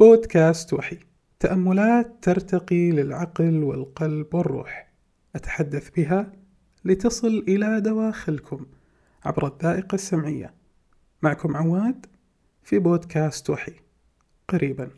بودكاست وحي. تأملات ترتقي للعقل والقلب والروح. أتحدث بها لتصل إلى دواخلكم عبر الذائقة السمعية. معكم عواد في بودكاست وحي. قريباً.